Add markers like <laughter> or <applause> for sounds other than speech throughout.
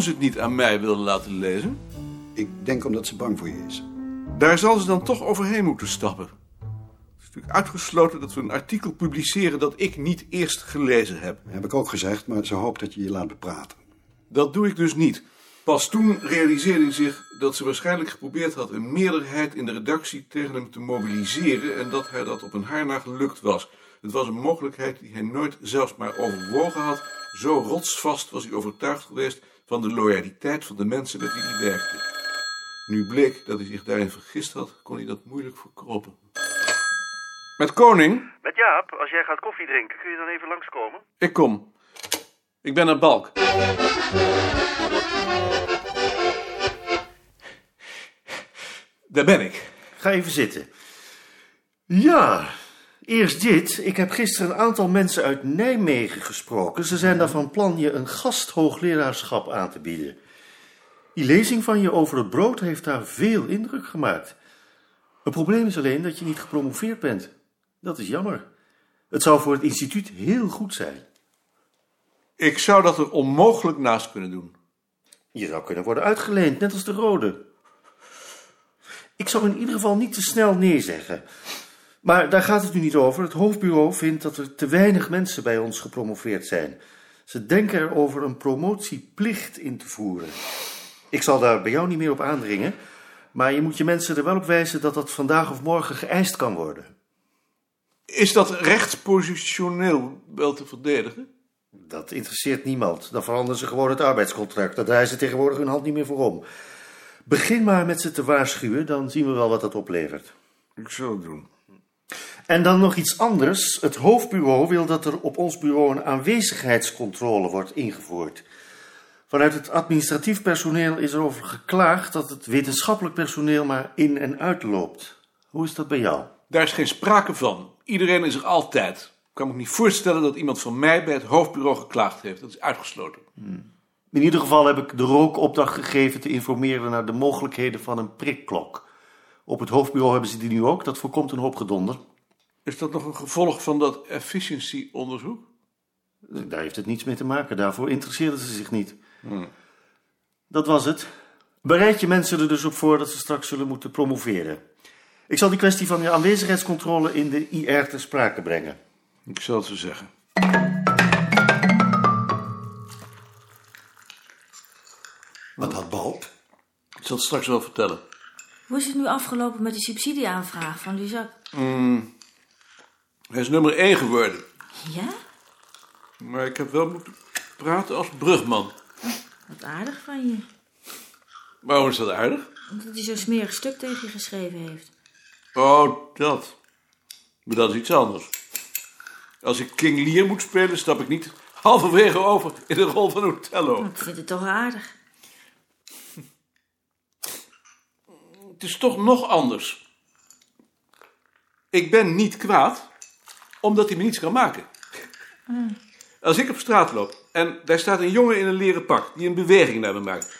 waarom ze het niet aan mij wilde laten lezen? Ik denk omdat ze bang voor je is. Daar zal ze dan toch overheen moeten stappen. Het is natuurlijk uitgesloten dat we een artikel publiceren dat ik niet eerst gelezen heb. Heb ik ook gezegd, maar ze hoopt dat je je laat bepraten. Dat doe ik dus niet. Pas toen realiseerde hij zich dat ze waarschijnlijk geprobeerd had een meerderheid in de redactie tegen hem te mobiliseren en dat hij dat op een haar na gelukt was. Het was een mogelijkheid die hij nooit zelfs maar overwogen had. Zo rotsvast was hij overtuigd geweest van de loyaliteit van de mensen met wie hij werkte. Nu bleek dat hij zich daarin vergist had, kon hij dat moeilijk verkropen. Met Koning? Met Jaap, als jij gaat koffie drinken, kun je dan even langskomen? Ik kom. Ik ben naar Balk. Daar ben ik. Ga even zitten. Ja, eerst dit. Ik heb gisteren een aantal mensen uit Nijmegen gesproken. Ze zijn daar van plan je een gasthoogleraarschap aan te bieden. Die lezing van je over het brood heeft daar veel indruk gemaakt. Het probleem is alleen dat je niet gepromoveerd bent. Dat is jammer. Het zou voor het instituut heel goed zijn. Ik zou dat er onmogelijk naast kunnen doen. Je zou kunnen worden uitgeleend, net als de rode. Ik zou in ieder geval niet te snel nee zeggen. Maar daar gaat het nu niet over. Het hoofdbureau vindt dat er te weinig mensen bij ons gepromoveerd zijn. Ze denken erover een promotieplicht in te voeren. Ik zal daar bij jou niet meer op aandringen, maar je moet je mensen er wel op wijzen dat dat vandaag of morgen geëist kan worden. Is dat rechtspositioneel wel te verdedigen? Dat interesseert niemand. Dan veranderen ze gewoon het arbeidscontract. Daar draaien ze tegenwoordig hun hand niet meer voor om. Begin maar met ze te waarschuwen, dan zien we wel wat dat oplevert. Ik zal het doen. En dan nog iets anders. Het hoofdbureau wil dat er op ons bureau een aanwezigheidscontrole wordt ingevoerd. Vanuit het administratief personeel is er over geklaagd dat het wetenschappelijk personeel maar in en uitloopt. Hoe is dat bij jou? Daar is geen sprake van. Iedereen is er altijd. Ik kan me niet voorstellen dat iemand van mij bij het hoofdbureau geklaagd heeft. Dat is uitgesloten. In ieder geval heb ik de rook opdracht gegeven te informeren naar de mogelijkheden van een prikklok. Op het hoofdbureau hebben ze die nu ook. Dat voorkomt een hoop gedonder. Is dat nog een gevolg van dat efficiency-onderzoek? Daar heeft het niets mee te maken. Daarvoor interesseerden ze zich niet. Dat was het. Bereid je mensen er dus op voor dat ze straks zullen moeten promoveren. Ik zal die kwestie van je aanwezigheidscontrole in de IR ter sprake brengen. Ik zal het zo zeggen. Wat had Balk? Ik zal het straks wel vertellen. Hoe is het nu afgelopen met de subsidieaanvraag van Luzak? Hij is nummer 1 geworden. Ja? Maar ik heb wel moeten praten als brugman. Wat aardig van je. Waarom is dat aardig? Omdat hij zo'n smerig stuk tegen je geschreven heeft. Oh, dat. Maar dat is iets anders. Als ik King Lear moet spelen, stap ik niet halverwege over in de rol van Othello. Ik vind het toch aardig. Het is toch nog anders. Ik ben niet kwaad, omdat hij me niets kan maken. Als ik op straat loop en daar staat een jongen in een leren pak die een beweging naar me maakt.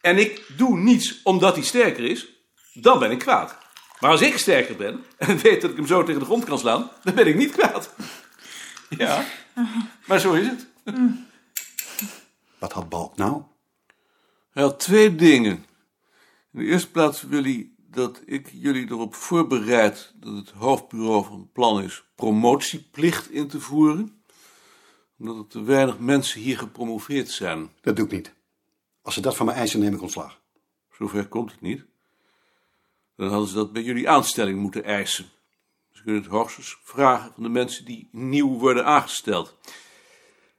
En ik doe niets omdat hij sterker is, dan ben ik kwaad. Maar als ik sterker ben en <laughs> weet dat ik hem zo tegen de grond kan slaan, dan ben ik niet kwaad. Ja, maar zo is het. Wat had Balk nou? Hij had twee dingen. In de eerste plaats wil hij dat ik jullie erop voorbereid dat het hoofdbureau van plan is promotieplicht in te voeren. Omdat er te weinig mensen hier gepromoveerd zijn. Dat doe ik niet. Als ze dat van me eisen, neem ik ontslag. Zover komt het niet. Dan hadden ze dat bij jullie aanstelling moeten eisen. Ze kunnen het hoogstens vragen van de mensen die nieuw worden aangesteld.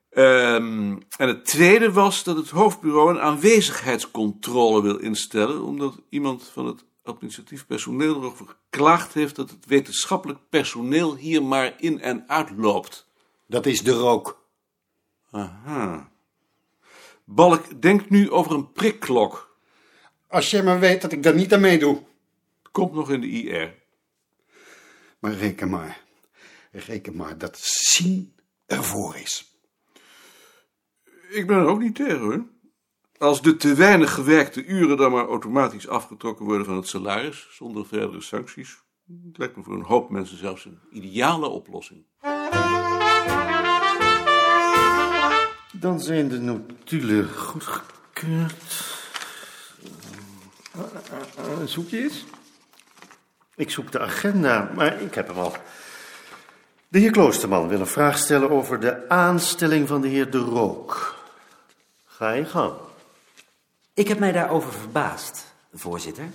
Ehm, en het tweede was dat het hoofdbureau een aanwezigheidscontrole wil instellen, omdat iemand van het administratief personeel erover geklaagd heeft dat het wetenschappelijk personeel hier maar in en uitloopt. Dat is de rook. Aha. Balk denkt nu over een prikklok. Als jij maar weet dat ik daar niet aan meedoe. Komt nog in de IR. Maar reken maar. Reken maar dat zien ervoor is. Ik ben er ook niet tegen hoor. Als de te weinig gewerkte uren dan maar automatisch afgetrokken worden van het salaris, zonder verdere sancties, dat lijkt me voor een hoop mensen zelfs een ideale oplossing. Dan zijn de notulen goedgekeurd. Uh, zoek je eens? Ik zoek de agenda, maar ik heb hem al. De heer Kloosterman wil een vraag stellen over de aanstelling van de heer De Rook. Ga je gang. Ik heb mij daarover verbaasd, voorzitter,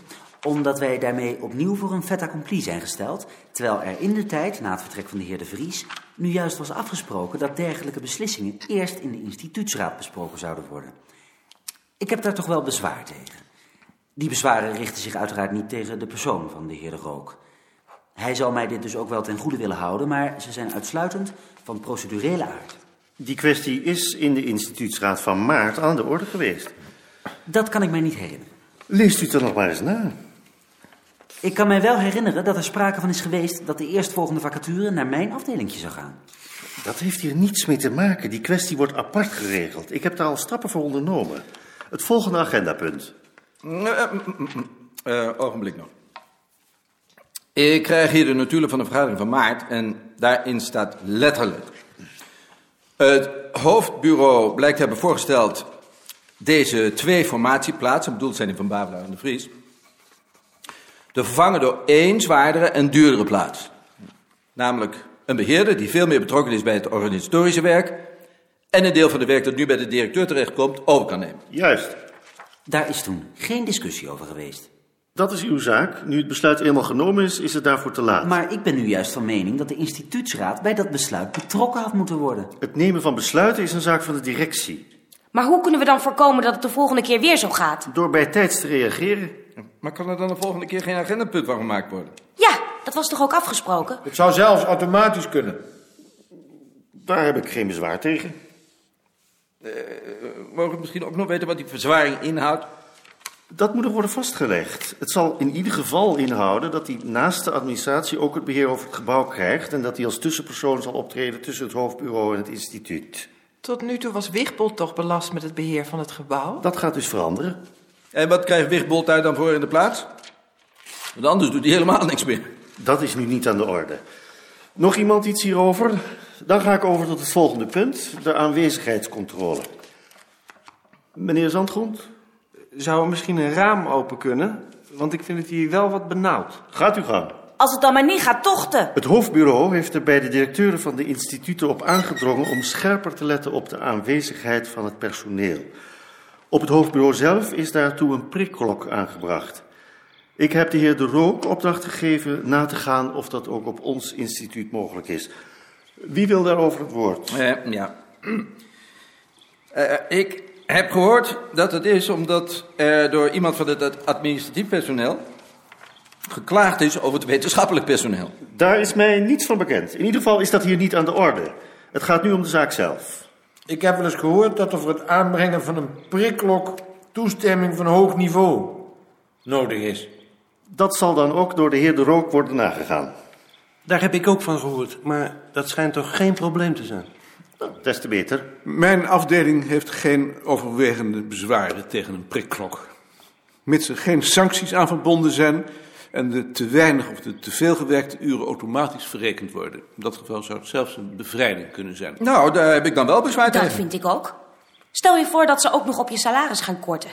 omdat wij daarmee opnieuw voor een fait accompli zijn gesteld, terwijl er in de tijd, na het vertrek van de heer De Vries, nu juist was afgesproken dat dergelijke beslissingen eerst in de instituutsraad besproken zouden worden. Ik heb daar toch wel bezwaar tegen. Die bezwaren richten zich uiteraard niet tegen de persoon van de heer De Rook. Hij zal mij dit dus ook wel ten goede willen houden, maar ze zijn uitsluitend van procedurele aard. Die kwestie is in de instituutsraad van maart aan de orde geweest. Dat kan ik mij niet herinneren. Leest u het er nog maar eens na. Ik kan mij wel herinneren dat er sprake van is geweest dat de eerstvolgende vacature naar mijn afdelingje zou gaan. Dat heeft hier niets mee te maken. Die kwestie wordt apart geregeld. Ik heb daar al stappen voor ondernomen. Het volgende agendapunt. Uh, uh, ogenblik nog. Ik krijg hier de notulen van de vergadering van maart en daarin staat letterlijk. Het hoofdbureau blijkt te hebben voorgesteld deze twee formatieplaatsen, bedoeld zijn die van Bavelaar en de Vries, te vervangen door één zwaardere en duurdere plaats. Namelijk een beheerder die veel meer betrokken is bij het organisatorische werk en een deel van de werk dat nu bij de directeur terechtkomt over kan nemen. Juist. Daar is toen geen discussie over geweest. Dat is uw zaak. Nu het besluit eenmaal genomen is, is het daarvoor te laat. Maar ik ben nu juist van mening dat de instituutsraad bij dat besluit betrokken had moeten worden. Het nemen van besluiten is een zaak van de directie. Maar hoe kunnen we dan voorkomen dat het de volgende keer weer zo gaat? Door bij tijds te reageren. Maar kan er dan de volgende keer geen agendapunt van gemaakt worden? Ja, dat was toch ook afgesproken? Het zou zelfs automatisch kunnen. Daar heb ik geen bezwaar tegen. Uh, mogen we misschien ook nog weten wat die verzwaring inhoudt? Dat moet er worden vastgelegd. Het zal in ieder geval inhouden dat hij naast de administratie ook het beheer over het gebouw krijgt en dat hij als tussenpersoon zal optreden tussen het hoofdbureau en het instituut. Tot nu toe was Wigbold toch belast met het beheer van het gebouw? Dat gaat dus veranderen. En wat krijgt Wigbold daar dan voor in de plaats? Want anders doet hij helemaal niks meer. Dat is nu niet aan de orde. Nog iemand iets hierover? Dan ga ik over tot het volgende punt, de aanwezigheidscontrole. Meneer Zandgrond? Zou er misschien een raam open kunnen? Want ik vind het hier wel wat benauwd. Gaat u gang. Als het dan maar niet gaat tochten. Het hoofdbureau heeft er bij de directeuren van de instituten op aangedrongen om scherper te letten op de aanwezigheid van het personeel. Op het hoofdbureau zelf is daartoe een prikklok aangebracht. Ik heb de heer De Rook opdracht gegeven na te gaan of dat ook op ons instituut mogelijk is. Wie wil daarover het woord? Uh, ja. Uh, ik heb gehoord dat het is omdat er door iemand van het administratief personeel geklaagd is over het wetenschappelijk personeel. Daar is mij niets van bekend. In ieder geval is dat hier niet aan de orde. Het gaat nu om de zaak zelf. Ik heb wel eens gehoord dat er voor het aanbrengen van een prikklok toestemming van hoog niveau nodig is. Dat zal dan ook door de heer De Rook worden nagegaan. Daar heb ik ook van gehoord, maar dat schijnt toch geen probleem te zijn? Nou, des te beter. Mijn afdeling heeft geen overwegende bezwaren tegen een prikklok. Mits er geen sancties aan verbonden zijn en de te weinig of de te veel gewerkte uren automatisch verrekend worden. In dat geval zou het zelfs een bevrijding kunnen zijn. Nou, daar heb ik dan wel bezwaar tegen. Dat vind ik ook. Stel je voor dat ze ook nog op je salaris gaan korten.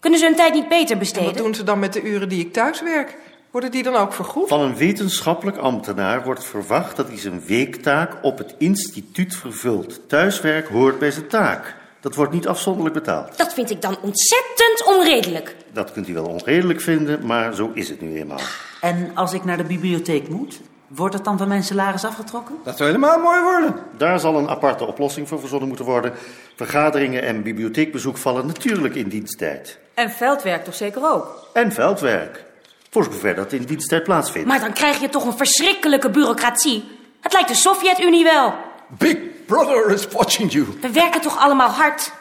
Kunnen ze hun tijd niet beter En besteden? wat doen ze dan met de uren die ik thuis werk? Worden die dan ook vergoed? Van een wetenschappelijk ambtenaar wordt verwacht dat hij zijn weektaak op het instituut vervult. Thuiswerk hoort bij zijn taak. Dat wordt niet afzonderlijk betaald. Dat vind ik dan ontzettend onredelijk. Dat kunt u wel onredelijk vinden, maar zo is het nu eenmaal. En als ik naar de bibliotheek moet, wordt het dan van mijn salaris afgetrokken? Dat zou helemaal mooi worden. Daar zal een aparte oplossing voor verzonnen moeten worden. Vergaderingen en bibliotheekbezoek vallen natuurlijk in diensttijd. En veldwerk toch zeker ook? En veldwerk. Voor zover dat in diensttijd plaatsvindt. Maar dan krijg je toch een verschrikkelijke bureaucratie. Het lijkt de Sovjet-Unie wel. Big brother is watching you. We werken toch allemaal hard?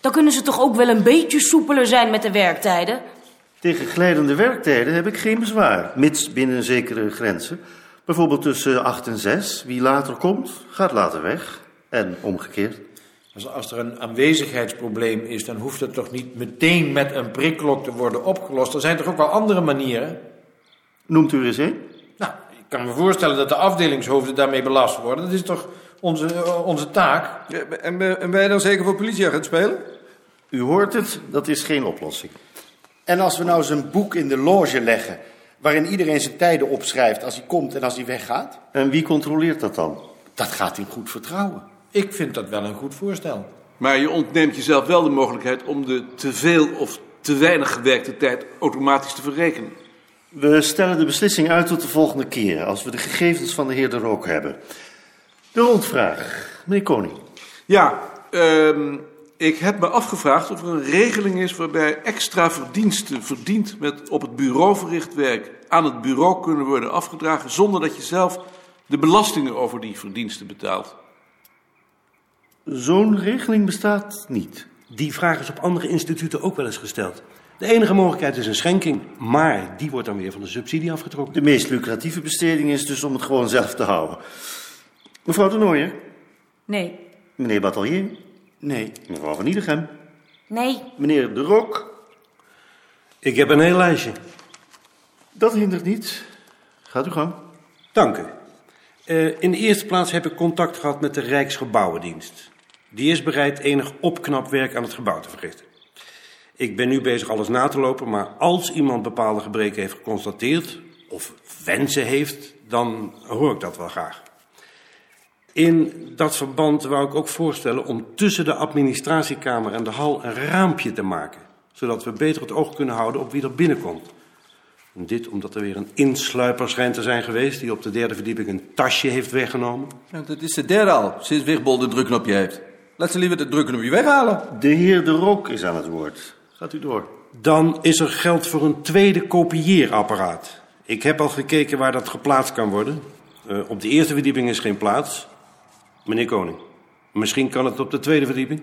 Dan kunnen ze toch ook wel een beetje soepeler zijn met de werktijden? Tegen glijdende werktijden heb ik geen bezwaar, mits binnen zekere grenzen. Bijvoorbeeld tussen 8 en 6. Wie later komt, gaat later weg. En omgekeerd. Als, als er een aanwezigheidsprobleem is, dan hoeft het toch niet meteen met een prikklok te worden opgelost. Er zijn toch ook wel andere manieren? Noemt u er eens een? Nou, ik kan me voorstellen dat de afdelingshoofden daarmee belast worden. Dat is toch onze, eh, onze taak. En, ben- en ben je dan zeker voor politieagent spelen? U hoort het, dat is geen oplossing. En als we nou eens een boek in de loge leggen... waarin iedereen zijn tijden opschrijft als hij komt en als hij weggaat... En wie controleert dat dan? dat gaat in goed vertrouwen. Ik vind dat wel een goed voorstel. Maar je ontneemt jezelf wel de mogelijkheid om de te veel of te weinig gewerkte tijd automatisch te verrekenen. We stellen de beslissing uit tot de volgende keer, als we de gegevens van de heer De Rook hebben. De rondvraag. Meneer Koning. Ja, ehm, ik heb me afgevraagd of er een regeling is waarbij extra verdiensten verdiend met op het bureau verricht werk aan het bureau kunnen worden afgedragen zonder dat je zelf de belastingen over die verdiensten betaalt. Zo'n regeling bestaat niet. Die vraag is op andere instituten ook wel eens gesteld. De enige mogelijkheid is een schenking, maar die wordt dan weer van de subsidie afgetrokken. De meest lucratieve besteding is dus om het gewoon zelf te houden. Mevrouw de Nooijer, Nee. meneer Batelier, Nee. mevrouw van Iedegem, Nee, meneer De Rook. Ik heb een heel lijstje. Dat hindert niet. Gaat u gang. Dank u. Eh, in de eerste plaats heb ik contact gehad met de Rijksgebouwendienst. Die is bereid enig opknapwerk aan het gebouw te verrichten. Ik ben nu bezig alles na te lopen, maar als iemand bepaalde gebreken heeft geconstateerd of wensen heeft, dan hoor ik dat wel graag. In dat verband wou ik ook voorstellen om tussen de administratiekamer en de hal een raampje te maken, zodat we beter het oog kunnen houden op wie er binnenkomt. En dit omdat er weer een insluiper schijnt te zijn geweest die op de derde verdieping een tasje heeft weggenomen. Ja, dat is de derde al, sinds Wigbol de drukknopje heeft. Laat ze liever de drukknopje weghalen. De heer De Rook is aan het woord. Gaat u door. Dan is er geld voor een tweede kopieerapparaat. Ik heb al gekeken waar dat geplaatst kan worden. Eh, op de eerste verdieping is geen plaats. Meneer Koning, misschien kan het op de tweede verdieping?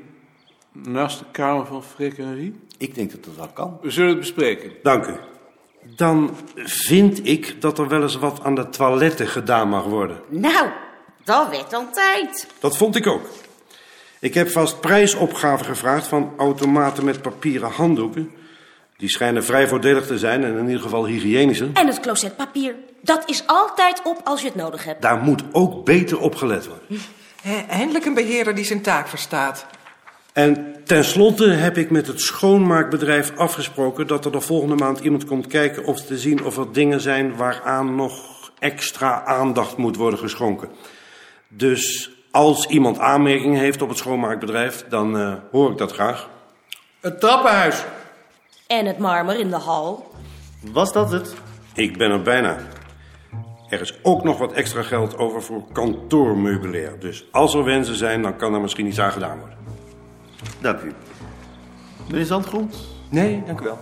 Naast de kamer van Freek en Rie. Ik denk dat dat wel kan. We zullen het bespreken. Dank u. Dan vind ik dat er wel eens wat aan de toiletten gedaan mag worden. nou, dat werd dan tijd. Dat vond ik ook. Ik heb vast prijsopgave gevraagd van automaten met papieren handdoeken. Die schijnen vrij voordelig te zijn en in ieder geval hygiënischer. En het closetpapier, dat is altijd op als je het nodig hebt. Daar moet ook beter op gelet worden. Eindelijk een beheerder die zijn taak verstaat. En tenslotte heb ik met het schoonmaakbedrijf afgesproken dat er de volgende maand iemand komt kijken om te zien of er dingen zijn waaraan nog extra aandacht moet worden geschonken. Dus als iemand aanmerkingen heeft op het schoonmaakbedrijf, dan eh, hoor ik dat graag. Het trappenhuis. En het marmer in de hal. Was dat het? Ik ben er bijna. Er is ook nog wat extra geld over voor kantoormeubilair. Dus als er wensen zijn, dan kan er misschien iets aan gedaan worden. Dank u. Meneer Zandgrond? Nee, dank u wel.